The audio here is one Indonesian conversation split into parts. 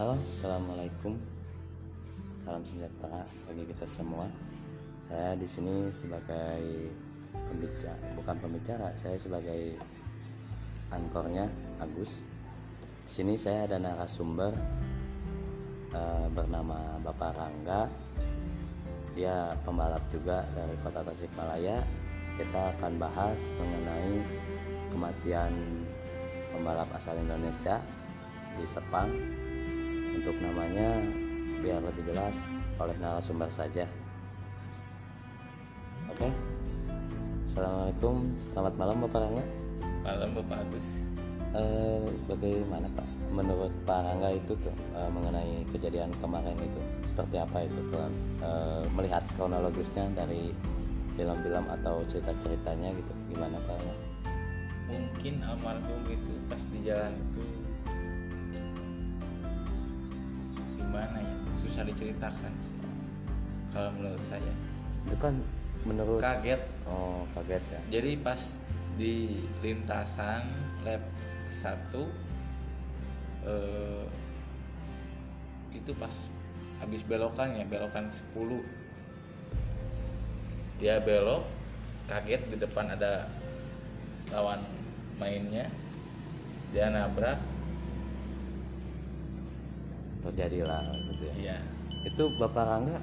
Halo, assalamualaikum. Salam sejahtera bagi kita semua. Saya di sini sebagai pembicara, bukan pembicara, saya sebagai ankornya Agus. Di sini saya ada narasumber eh, bernama Bapak Rangga. Dia pembalap juga dari Kota Tasikmalaya. Kita akan bahas mengenai kematian pembalap asal Indonesia di Sepang untuk namanya biar lebih jelas oleh narasumber saja oke Assalamualaikum selamat malam Bapak Rangga Malam Bapak Agus. Eh, bagaimana Pak menurut Pak Rangga itu tuh eh, mengenai kejadian kemarin itu seperti apa itu? Eh, melihat kronologisnya dari film-film atau cerita-ceritanya gitu gimana Pak Rangga? Mungkin almarhum itu pas di jalan itu gimana ya? Susah diceritakan sih. Kalau menurut saya itu kan menurut kaget. oh kaget ya Jadi pas di lintasan lab satu eh, itu pas habis belokan ya belokan 10 dia belok kaget di depan ada lawan mainnya dia nabrak terjadilah gitu ya. Iya. Itu Bapak Rangga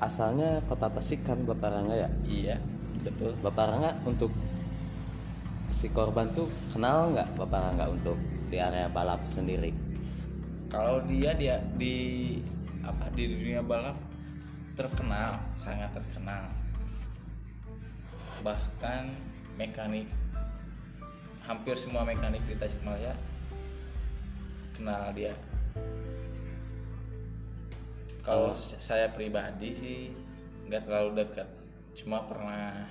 asalnya kota Tasik kan Bapak Rangga ya? Iya betul. Bapak Rangga untuk si korban tuh kenal nggak Bapak Rangga untuk di area balap sendiri? Kalau dia dia di apa di dunia balap terkenal sangat terkenal. Bahkan mekanik hampir semua mekanik di Tasikmalaya kenal dia kalau s- saya pribadi sih nggak terlalu dekat. Cuma pernah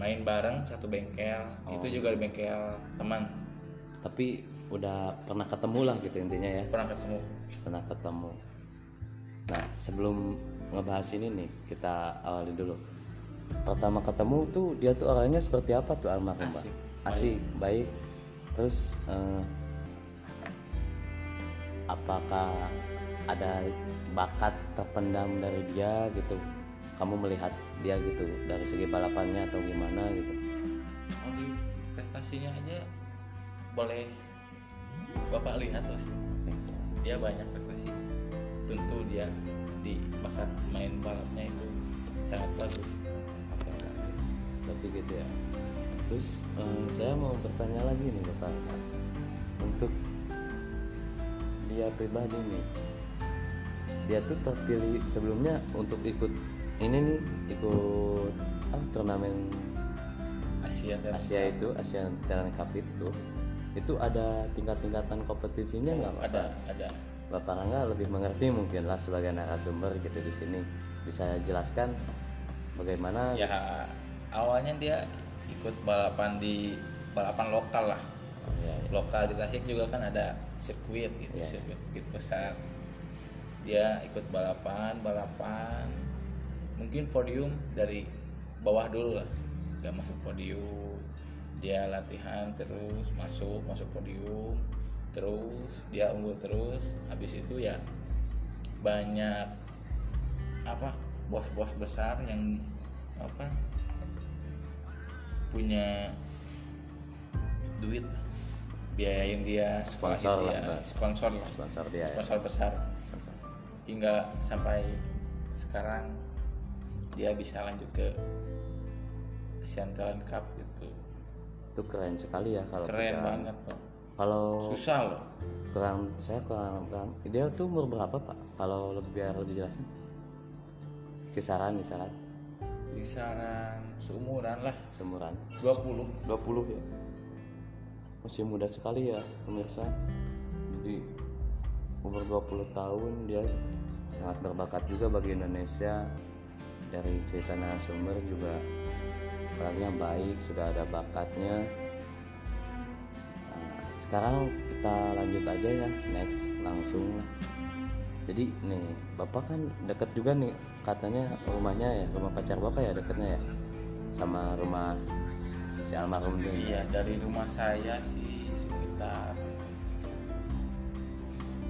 main bareng satu bengkel. Itu juga di bengkel teman. Tapi udah pernah ketemu lah gitu intinya ya? Pernah ketemu. Pernah ketemu. Nah sebelum ngebahas ini nih kita awali dulu. Pertama ketemu tuh dia tuh orangnya seperti apa tuh almarhum? Asik, asik baik. Terus eh, apakah ada bakat terpendam dari dia gitu. Kamu melihat dia gitu dari segi balapannya atau gimana gitu. Kalau di prestasinya aja boleh bapak lihat lah. Dia banyak prestasi. Tentu dia di bakat main balapnya itu sangat bagus. Berarti gitu ya. Terus eh, saya mau bertanya lagi nih bapak. Untuk dia pribadi nih dia tuh terpilih sebelumnya untuk ikut ini nih ikut ah, turnamen Asia Asia itu Asian Talent Cup itu. Itu ada tingkat-tingkatan kompetisinya nggak Bapak? ada ada. Bapak Rangga lebih mengerti mungkin lah sebagai narasumber gitu di sini. Bisa jelaskan bagaimana? Ya awalnya dia ikut balapan di balapan lokal lah. Oh, iya, iya. lokal di Tasik juga kan ada sirkuit gitu sirkuit, sirkuit besar dia ikut balapan balapan mungkin podium dari bawah dulu lah gak masuk podium dia latihan terus masuk masuk podium terus dia unggul terus habis itu ya banyak apa bos-bos besar yang apa punya duit biayain dia Sponsor lah, dia Pak. sponsor lah sponsor dia ya. sponsor besar. Hingga sampai sekarang dia bisa lanjut ke Asian Talent Cup gitu. Itu keren sekali ya kalau keren kita- banget loh kalau susah loh. kurang saya kurang, kurang dia tuh umur berapa pak? Kalau lebih biar lebih jelasnya kisaran kisaran. Kisaran seumuran lah. Seumuran. 20 20 ya? Masih muda sekali ya pemirsa. Jadi umur 20 tahun dia sangat berbakat juga bagi Indonesia. Dari cerita narasumber juga orangnya baik sudah ada bakatnya. Nah, sekarang kita lanjut aja ya next langsung. Jadi nih bapak kan deket juga nih katanya rumahnya ya rumah pacar bapak ya deketnya ya? Sama rumah si almarhum ini iya dari rumah saya sih sekitar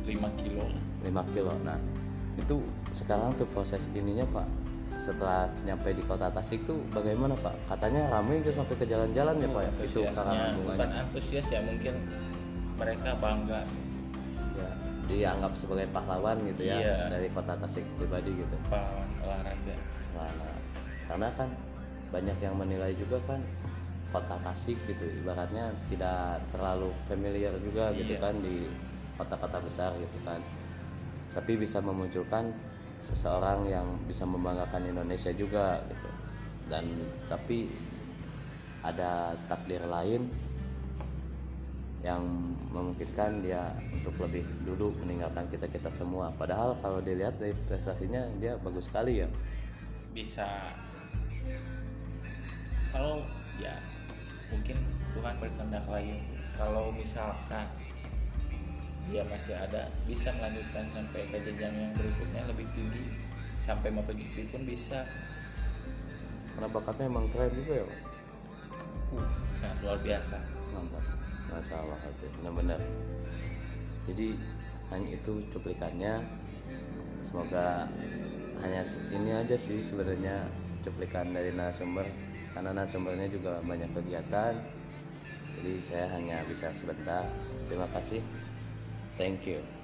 5 kilo. Lah 5 kilo nah itu sekarang tuh proses ininya pak. Setelah nyampe di kota Tasik tuh bagaimana pak? Katanya ramai itu sampai ke jalan-jalan ya pak ya? Itu karangan bukan antusias ya mungkin mereka bangga. Ya, dianggap sebagai pahlawan gitu ya Iya. dari kota Tasik pribadi gitu. Pahlawan olahraga. Nah, karena kan banyak yang menilai juga kan kota Tasik gitu ibaratnya tidak terlalu familiar juga gitu Iya. kan di kota-kota besar gitu kan tapi bisa memunculkan seseorang yang bisa membanggakan Indonesia juga gitu. Dan tapi ada takdir lain yang memungkinkan dia untuk lebih dulu meninggalkan kita kita semua. Padahal kalau dilihat dari prestasinya dia bagus sekali ya. Bisa. Kalau ya mungkin Tuhan berkehendak lain kalau misalkan dia masih ada bisa melanjutkan sampai ke jenjang yang berikutnya lebih tinggi. Sampai MotoGP pun bisa. Karena bakatnya emang keren juga ya Pak. uh sangat luar biasa. Mantap. Masya Allah itu benar-benar. Jadi hanya itu cuplikannya. Semoga hanya ini aja sih sebenarnya cuplikan dari narasumber. Karena narasumbernya juga banyak kegiatan. Jadi saya hanya bisa sebentar. Terima kasih thank you